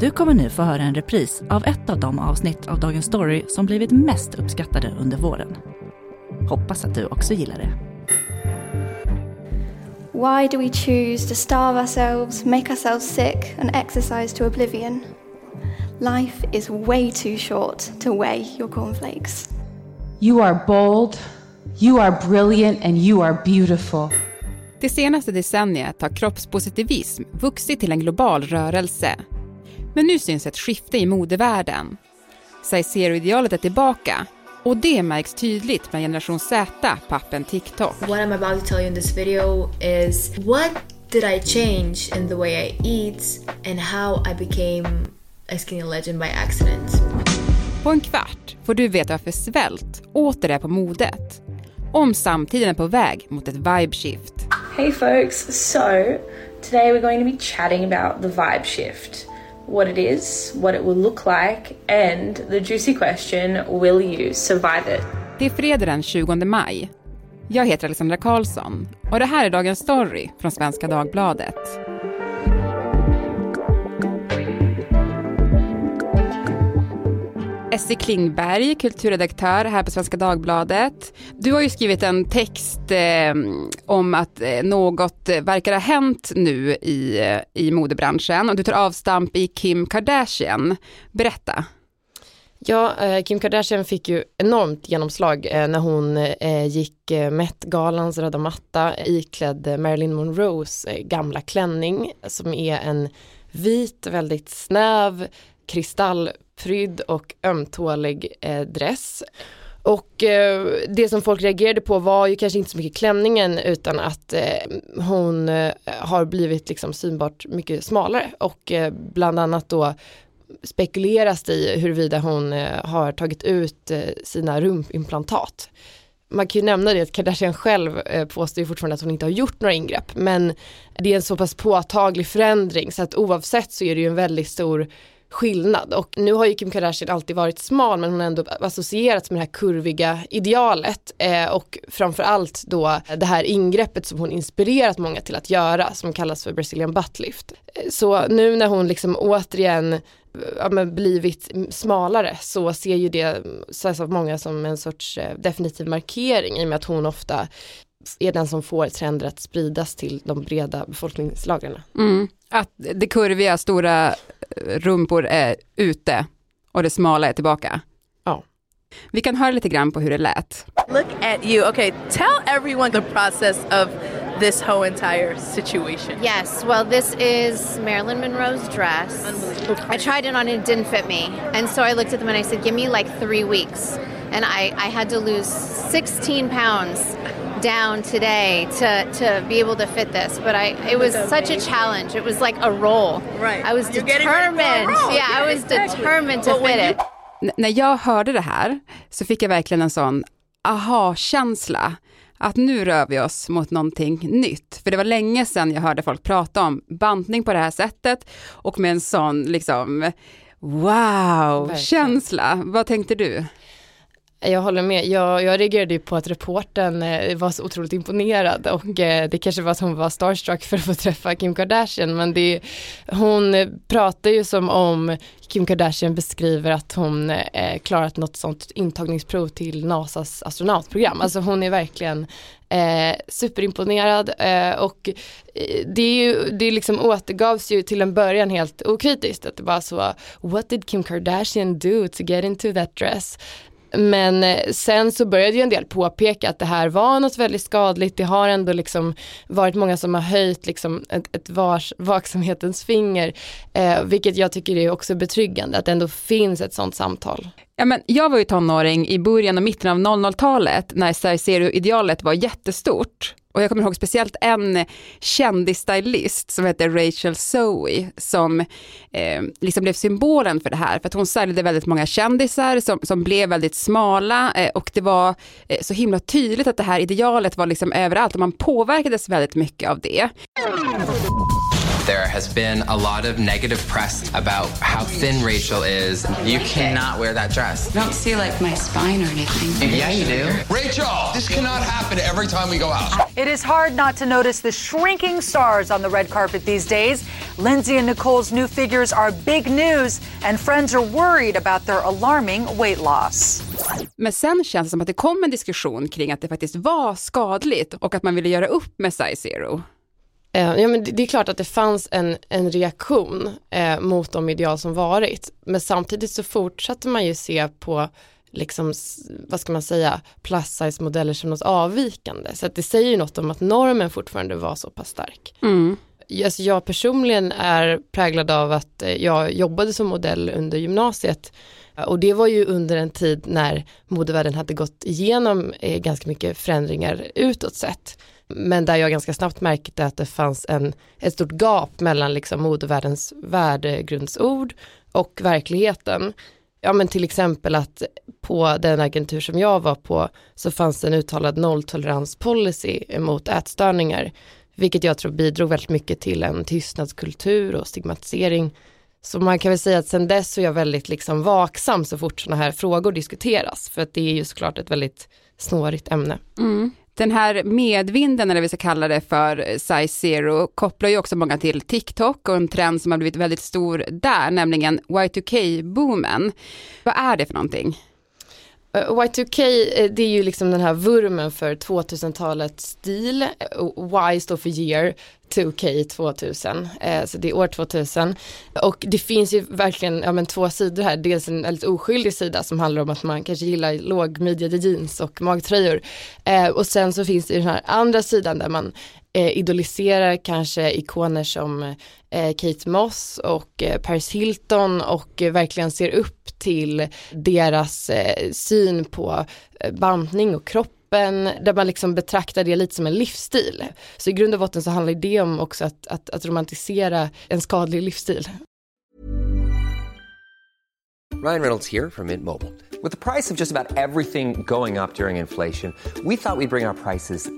Du kommer nu få höra en repris av ett av de avsnitt av Dagens Story som blivit mest uppskattade under våren. Hoppas att du också gillar det. Why do we choose to starve ourselves, make ourselves sick, and exercise to oblivion? Life is way too short to weigh your cornflakes. You are bold, you are brilliant, and you are beautiful. Det senaste decenniet har kroppspositivism vuxit till en global rörelse. Men nu syns ett skifte i modevärlden. Size-Zero-idealet är tillbaka och det märks tydligt med generation Z på appen TikTok. What I'm about to tell you in this video is what did I change in the way I eat and how I became a skinny legend by accident. På en kvart får du veta varför svält åter är på modet. Om samtiden är på väg mot ett vibe shift. Hey folks, so today we're going to be chatting about the vibe shift. What it is, what it will look like, and the juicy question will you survive it? Det är fredag den 20 maj. Jag heter Alexandra Karlsson och det här är dagens story från Svenska Dagbladet. Essie Klingberg, kulturredaktör här på Svenska Dagbladet. Du har ju skrivit en text eh, om att eh, något verkar ha hänt nu i, eh, i modebranschen och du tar avstamp i Kim Kardashian. Berätta. Ja, eh, Kim Kardashian fick ju enormt genomslag eh, när hon eh, gick eh, Met-galans röda matta iklädd Marilyn Monroes gamla klänning som är en vit, väldigt snäv kristall prydd och ömtålig eh, dress. Och eh, det som folk reagerade på var ju kanske inte så mycket klänningen utan att eh, hon eh, har blivit liksom synbart mycket smalare och eh, bland annat då spekuleras det i huruvida hon eh, har tagit ut eh, sina rumpimplantat. Man kan ju nämna det att Kardashian själv eh, påstår ju fortfarande att hon inte har gjort några ingrepp men det är en så pass påtaglig förändring så att oavsett så är det ju en väldigt stor skillnad och nu har ju Kim Kardashian alltid varit smal men hon har ändå associerats med det här kurviga idealet eh, och framförallt då det här ingreppet som hon inspirerat många till att göra som kallas för Brazilian butt lift. Eh, så nu när hon liksom återigen ja, men blivit smalare så ser ju det ses av många som en sorts eh, definitiv markering i och med att hon ofta är den som får trender att spridas till de breda befolkningslagren. Mm. Att det kurviga, stora rumpor är ute och det smala är tillbaka. Ja. Vi kan höra lite grann på hur det lät. Look at you. Okay, tell everyone the process of this whole entire situation. Yes, well, this is Marilyn Monroe's dress. I tried it on and it didn't fit me. And so I looked at them and I said, give me like three weeks. And I, I had to lose 16 pounds down today to, to be able to fit this. But I it was such a challenge. It was like a roll. Right. I was determined. Yeah, yeah, I was exactly. determined to fit it. N när jag hörde det här så fick jag verkligen en sån aha-känsla att nu rör vi oss mot någonting nytt. För det var länge sedan jag hörde folk prata om bantning på det här sättet och med en sån liksom wow-känsla. Vad tänkte du? Jag håller med. Jag, jag reagerade ju på att reporten eh, var så otroligt imponerad och eh, det kanske var att hon var starstruck för att få träffa Kim Kardashian men det, hon pratar ju som om Kim Kardashian beskriver att hon eh, klarat något sånt intagningsprov till NASAs astronautprogram. Alltså hon är verkligen eh, superimponerad eh, och eh, det, är ju, det liksom återgavs ju till en början helt okritiskt att det var så What did Kim Kardashian do to get into that dress? Men eh, sen så började ju en del påpeka att det här var något väldigt skadligt. Det har ändå liksom varit många som har höjt liksom ett, ett vars, vaksamhetens finger. Eh, vilket jag tycker är också betryggande att det ändå finns ett sånt samtal. Ja, men jag var ju tonåring i början och mitten av 00-talet när Cersei-idealet var jättestort. Och jag kommer ihåg speciellt en kändisstylist som hette Rachel Zoe som eh, liksom blev symbolen för det här. För att hon stylade väldigt många kändisar som, som blev väldigt smala eh, och det var eh, så himla tydligt att det här idealet var liksom överallt och man påverkades väldigt mycket av det. There has been a lot of negative press about how thin Rachel is. You cannot wear that dress. I don't see like my spine or anything. Yeah, you do. Rachel, this cannot happen every time we go out. It is hard not to notice the shrinking stars on the red carpet these days. Lindsay and Nicole's new figures are big news, and friends are worried about their alarming weight loss. Men sen känns det som att det kom en diskussion kring att det faktiskt var skadligt och att man ville göra upp med size zero. Eh, ja, men det är klart att det fanns en, en reaktion eh, mot de ideal som varit. Men samtidigt så fortsatte man ju se på liksom, vad ska man säga, plus size modeller som något avvikande. Så att det säger ju något om att normen fortfarande var så pass stark. Mm. Alltså jag personligen är präglad av att eh, jag jobbade som modell under gymnasiet och det var ju under en tid när modevärlden hade gått igenom eh, ganska mycket förändringar utåt sett. Men där jag ganska snabbt märkte att det fanns en, ett stort gap mellan liksom modevärldens värdegrundsord och verkligheten. Ja men till exempel att på den agentur som jag var på så fanns det en uttalad nolltoleranspolicy mot ätstörningar. Vilket jag tror bidrog väldigt mycket till en tystnadskultur och stigmatisering. Så man kan väl säga att sen dess så är jag väldigt liksom vaksam så fort sådana här frågor diskuteras. För att det är ju såklart ett väldigt snårigt ämne. Mm. Den här medvinden, eller vi ska kalla det för size zero, kopplar ju också många till TikTok och en trend som har blivit väldigt stor där, nämligen Y2K-boomen. Vad är det för någonting? Eh, Y2K, eh, det är ju liksom den här vurmen för 2000-talets stil. Eh, y står för year, 2K 2000, så det är år 2000. Och det finns ju verkligen ja, men två sidor här, dels en väldigt oskyldig sida som handlar om att man kanske gillar lågmidjade jeans och magtröjor. och sen så finns det ju den här andra sidan där man Eh, idoliserar kanske ikoner som eh, Kate Moss och eh, Paris Hilton och verkligen ser upp till deras eh, syn på eh, bantning och kroppen där man liksom betraktar det lite som en livsstil. Så i grund och botten så handlar det om också att, att, att romantisera en skadlig livsstil. Ryan Reynolds här från Mint Mobile. Med priset på nästan allt som går upp under inflationen, trodde vi att vi skulle bring våra priser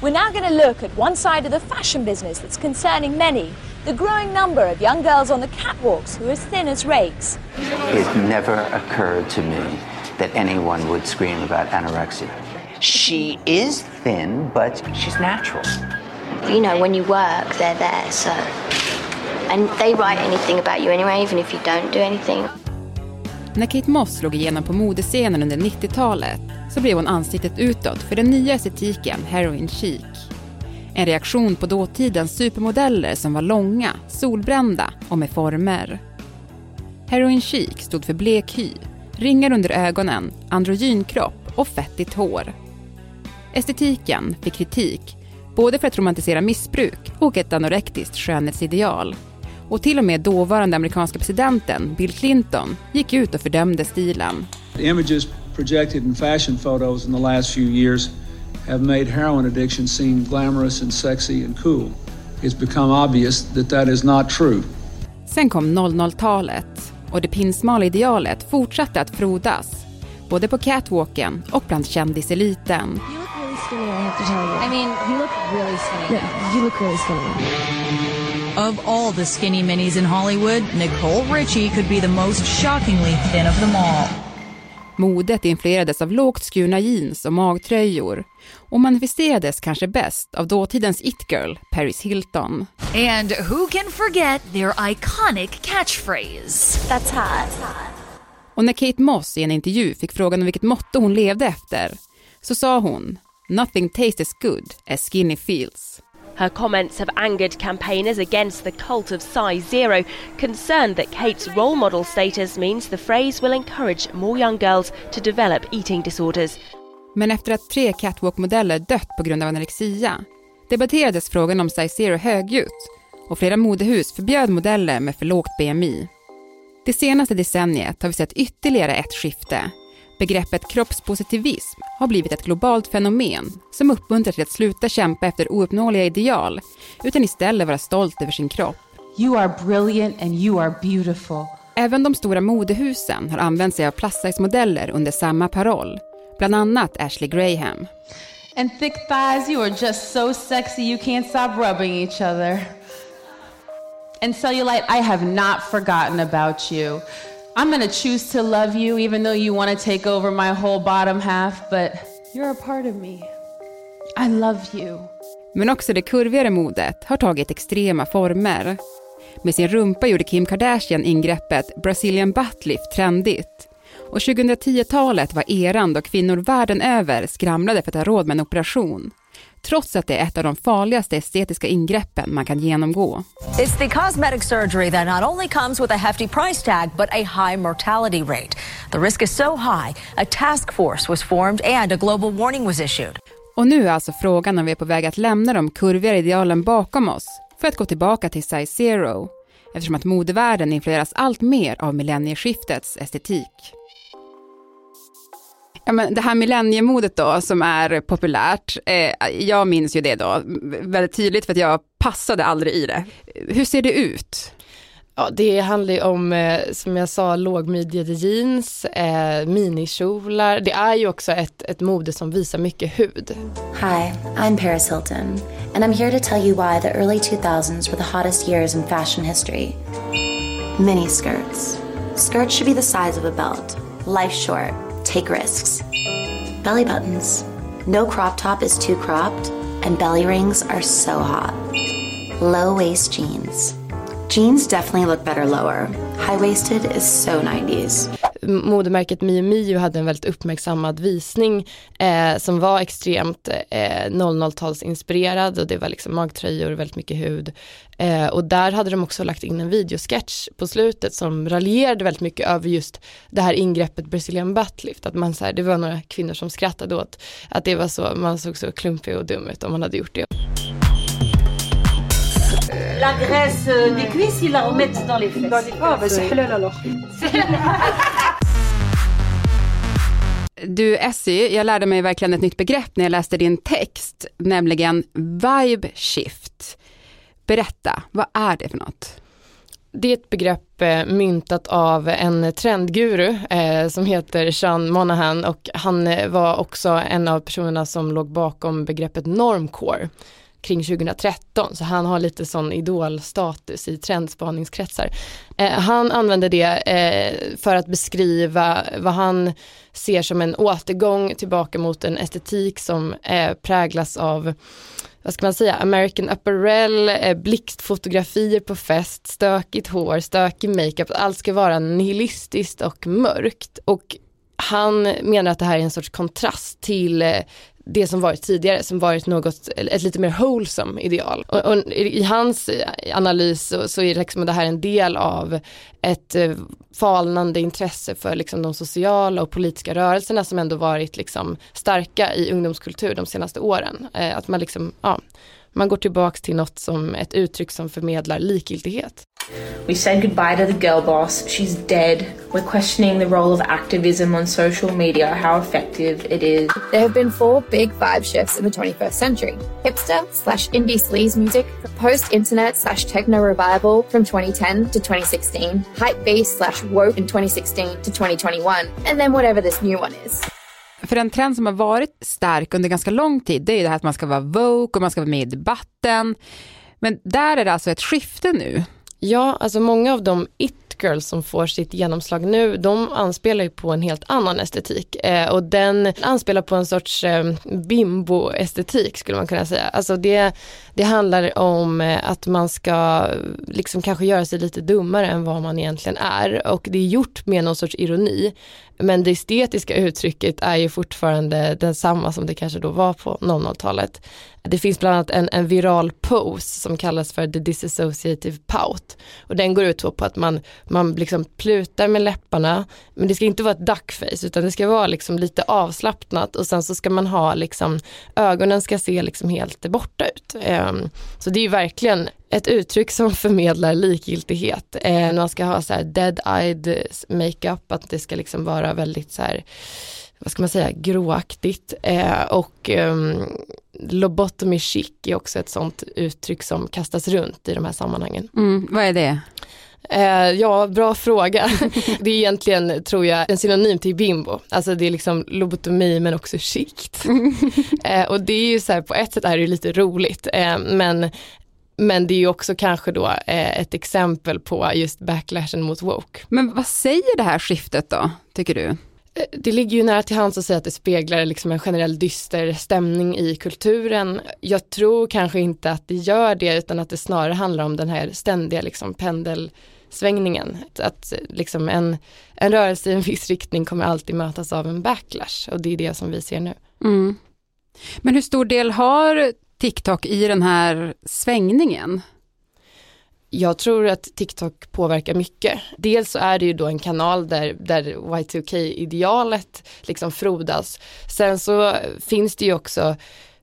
We're now going to look at one side of the fashion business that's concerning many the growing number of young girls on the catwalks who are as thin as rakes. It never occurred to me that anyone would scream about anorexia. She is thin, but she's natural. You know, when you work, they're there, so. And they write anything about you anyway, even if you don't do anything. När Kate Moss slog igenom på modescenen under 90-talet så blev hon ansiktet utåt för den nya estetiken heroin chic. En reaktion på dåtidens supermodeller som var långa, solbrända och med former. Heroin chic stod för blek hy, ringar under ögonen, androgyn kropp och fettigt hår. Estetiken fick kritik, både för att romantisera missbruk och ett anorektiskt skönhetsideal. Och till och med dåvarande amerikanska presidenten Bill Clinton gick ut och fördömde stilen. The images projected in fashion photos in the last few years have made heroin addiction seem glamorous and sexy and cool. It's become obvious that that is not true. Sen kom 00-talet och det pinsmala idealet fortsatte att frodas. Både på catwalken och bland kändiseliten. I mean, you look really skinny. Yeah, you look really skinny. Of all the skinny minis in Hollywood, Nicole Richie could be the most shockingly thin of them all. Modet influerades av lågt skurna jeans och magtröjor och manifesterades kanske bäst av dåtidens it-girl Paris Hilton. And who can forget their iconic catchphrase? That's hot. Och när Kate Moss i en intervju fick frågan om vilket motto hon levde efter så sa hon “Nothing tastes as good as skinny feels”. Her comments have angered campaigners against the cult of size zero, concerned that Kate's role model status means the phrase will encourage more young girls to develop eating disorders. Men efter att tre catwalk-modeller dött på grund av anorexia debatterades frågan om size zero högljutt och flera modehus förbjöd modeller med för lågt BMI. Det senaste decenniet har vi sett ytterligare ett skifte. Begreppet kroppspositivism har blivit ett globalt fenomen som uppmuntrar till att sluta kämpa efter ouppnåeliga ideal utan istället vara stolt över sin kropp. You are brilliant and you are beautiful. Även de stora modehusen har använt sig av plus-size-modeller under samma paroll. Bland annat Ashley Graham. And thick thighs, you are just so sexy you can't stop rubbing each other. And cellulite, I have not forgotten about you. I'm gonna choose to love you even though you wanna take over my whole bottom half, but you're a part of me. I love you. Men också det kurvigare modet har tagit extrema former. Med sin rumpa gjorde Kim Kardashian ingreppet Brazilian buttlift trendigt. Och 2010-talet var eran då kvinnor världen över skramlade för att ha råd med en operation. Trots att det är ett av de farligaste estetiska ingreppen man kan genomgå. It's the cosmetic surgery that not only comes with a hefty price tag but a high mortality rate. The risk is so high, a task force was formed and a global warning was issued. Och nu är alltså frågan om vi är på väg att lämna de kurvigare idealen bakom oss för att gå tillbaka till size zero eftersom att modevärlden influeras allt mer av millennieskiftets estetik. Ja, men det här millenniemodet då som är populärt, eh, jag minns ju det då väldigt tydligt för att jag passade aldrig i det. Hur ser det ut? Ja, det handlar ju om, eh, som jag sa, lågmidjade jeans, eh, minikjolar. Det är ju också ett, ett mode som visar mycket hud. Hi, I'm Paris Hilton, and I'm here to tell you why the early 2000s were the hottest years in fashion history. Mini skirts. Skirts should be the size of a belt. Life short. Take risks. Belly buttons. No crop top is too cropped, and belly rings are so hot. Low waist jeans. Jeans definitely look better lower. High waisted is so 90s. Modemärket Mio Mio hade en väldigt uppmärksammad visning eh, som var extremt eh, 00-talsinspirerad och det var liksom magtröjor och väldigt mycket hud. Eh, och där hade de också lagt in en videosketch på slutet som raljerade väldigt mycket över just det här ingreppet Brazilian buttlift. Att man så här, det var några kvinnor som skrattade åt att det var så, man såg så klumpig och dum ut om man hade gjort det. La graisse euh, des cuisses, ils la remettent dans les fesses. Ah, bah c'est halal alors. Du Essie, jag lärde mig verkligen ett nytt begrepp när jag läste din text, nämligen vibe shift. Berätta, vad är det för något? Det är ett begrepp eh, myntat av en trendguru eh, som heter Sean Monahan och han eh, var också en av personerna som låg bakom begreppet normcore kring 2013 så han har lite sån idolstatus i trendspaningskretsar. Eh, han använder det eh, för att beskriva vad han ser som en återgång tillbaka mot en estetik som eh, präglas av vad ska man säga, American apparel, eh, blixtfotografier på fest, stökigt hår, stökig makeup, allt ska vara nihilistiskt och mörkt. Och han menar att det här är en sorts kontrast till eh, det som varit tidigare, som varit något, ett lite mer wholesome ideal. Och, och i hans analys så, så, är det, liksom det här en del av ett eh, falnande intresse för liksom de sociala och politiska rörelserna som ändå varit liksom starka i ungdomskultur de senaste åren. Eh, att man liksom, ja, man går tillbaks till något som ett uttryck som förmedlar likgiltighet. We said goodbye to the girl boss. She's dead. We're questioning the role of activism on social media, how effective it is. There have been four big vibe shifts in the 21st century. Hipster slash indie sleaze music, post-internet slash techno revival from 2010 to 2016, hype beast slash woke in 2016 to 2021, and then whatever this new one is. För en trend som har varit stark under ganska lång tid, det är det här att man ska vara woke och man ska vara med i debatten. Men där är det alltså ett skifte nu. Ja, alltså många av de Girls som får sitt genomslag nu, de anspelar ju på en helt annan estetik. Eh, och den anspelar på en sorts eh, bimbo-estetik skulle man kunna säga. Alltså det, det handlar om eh, att man ska liksom kanske göra sig lite dummare än vad man egentligen är. Och det är gjort med någon sorts ironi. Men det estetiska uttrycket är ju fortfarande densamma som det kanske då var på 00-talet. Det finns bland annat en, en viral pose som kallas för the disassociative pout. Och den går ut på att man, man liksom plutar med läpparna, men det ska inte vara ett duckface utan det ska vara liksom lite avslappnat och sen så ska man ha liksom, ögonen ska se liksom helt borta ut. Um, så det är verkligen ett uttryck som förmedlar likgiltighet. Eh, man ska ha så här dead-eyed makeup, att det ska liksom vara väldigt så här vad ska man säga, gråaktigt. Eh, och eh, lobotomy chic är också ett sånt uttryck som kastas runt i de här sammanhangen. Mm, vad är det? Eh, ja, bra fråga. det är egentligen, tror jag, en synonym till bimbo. Alltså det är liksom lobotomi men också chict. eh, och det är ju så här, på ett sätt är det lite roligt, eh, men men det är ju också kanske då eh, ett exempel på just backlashen mot woke. Men vad säger det här skiftet då, tycker du? Det ligger ju nära till hands att säga att det speglar liksom en generell dyster stämning i kulturen. Jag tror kanske inte att det gör det utan att det snarare handlar om den här ständiga liksom pendelsvängningen. Att liksom en, en rörelse i en viss riktning kommer alltid mötas av en backlash och det är det som vi ser nu. Mm. Men hur stor del har TikTok i den här svängningen? Jag tror att TikTok påverkar mycket. Dels så är det ju då en kanal där, där Y2K-idealet liksom frodas. Sen så finns det ju också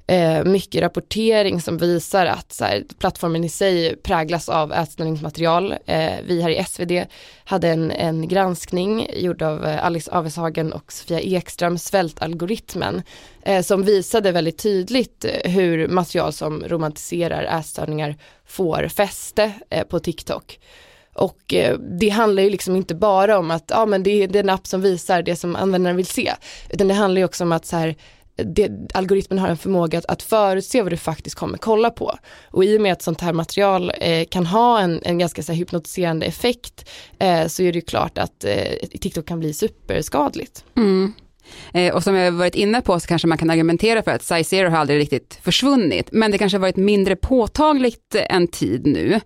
eh, mycket rapportering som visar att så här, plattformen i sig präglas av ätstörningsmaterial. Eh, vi här i SvD hade en, en granskning gjord av eh, Alice Aveshagen och Sofia Ekström, svältalgoritmen, eh, som visade väldigt tydligt eh, hur material som romantiserar ätstörningar får fäste eh, på TikTok. Och eh, det handlar ju liksom inte bara om att ja, men det, är, det är en app som visar det som användaren vill se, utan det handlar ju också om att så här, det, algoritmen har en förmåga att, att förutse vad du faktiskt kommer kolla på. Och i och med att sånt här material eh, kan ha en, en ganska så här, hypnotiserande effekt eh, så är det ju klart att eh, TikTok kan bli superskadligt. Mm. Eh, och som jag varit inne på så kanske man kan argumentera för att size zero har aldrig riktigt försvunnit, men det kanske har varit mindre påtagligt en tid nu.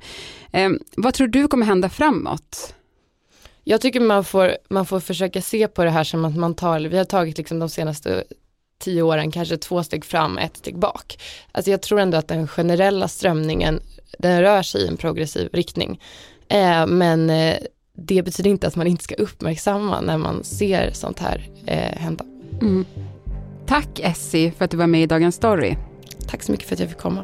Eh, vad tror du kommer hända framåt? Jag tycker man får, man får försöka se på det här som att man tar, vi har tagit liksom de senaste tio åren kanske två steg fram, ett steg bak. Alltså jag tror ändå att den generella strömningen, den rör sig i en progressiv riktning. Eh, men eh, det betyder inte att man inte ska uppmärksamma när man ser sånt här eh, hända. Mm. Tack Essie för att du var med i Dagens Story. Tack så mycket för att jag fick komma.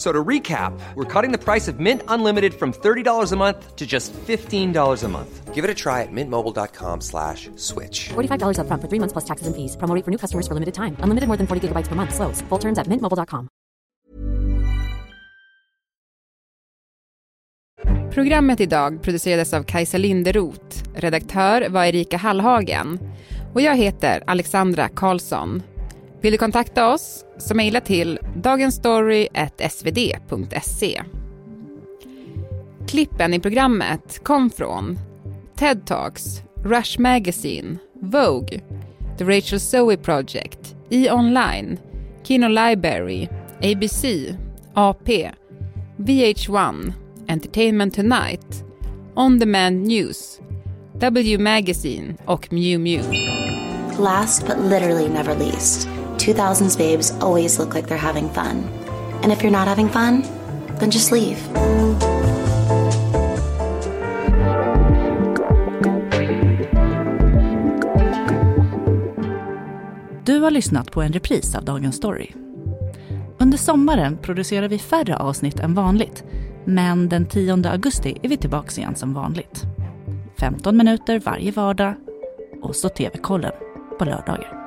So to recap, we're cutting the price of Mint Unlimited from $30 a month to just $15 a month. Give it a try at mintmobile.com slash switch. $45 up front for three months plus taxes and fees. Promo for new customers for limited time. Unlimited more than 40 gigabytes per month. Slows. Full terms at mintmobile.com. Programmet idag producerades av Kajsa Linderoth. Redaktör var Erika Hallhagen. Och jag heter Alexandra Karlsson. Vill du kontakta oss så mejla till dagensstory.svd.se. Klippen i programmet kom från TED Talks, Rush Magazine, Vogue, The Rachel Zoe Project, E-online, Kino Library, ABC, AP, VH1, Entertainment Tonight, On Demand News, W Magazine och Mew Mew. Last but literally never least, 2000s babes always look like they're having fun. And if you're not having fun, then just leave. Du har lyssnat på en repris av Dagens Story. Under sommaren producerar vi färre avsnitt än vanligt, men den 10 augusti är vi tillbaka igen som vanligt. 15 minuter varje vardag och så TV-kollen på lördagar.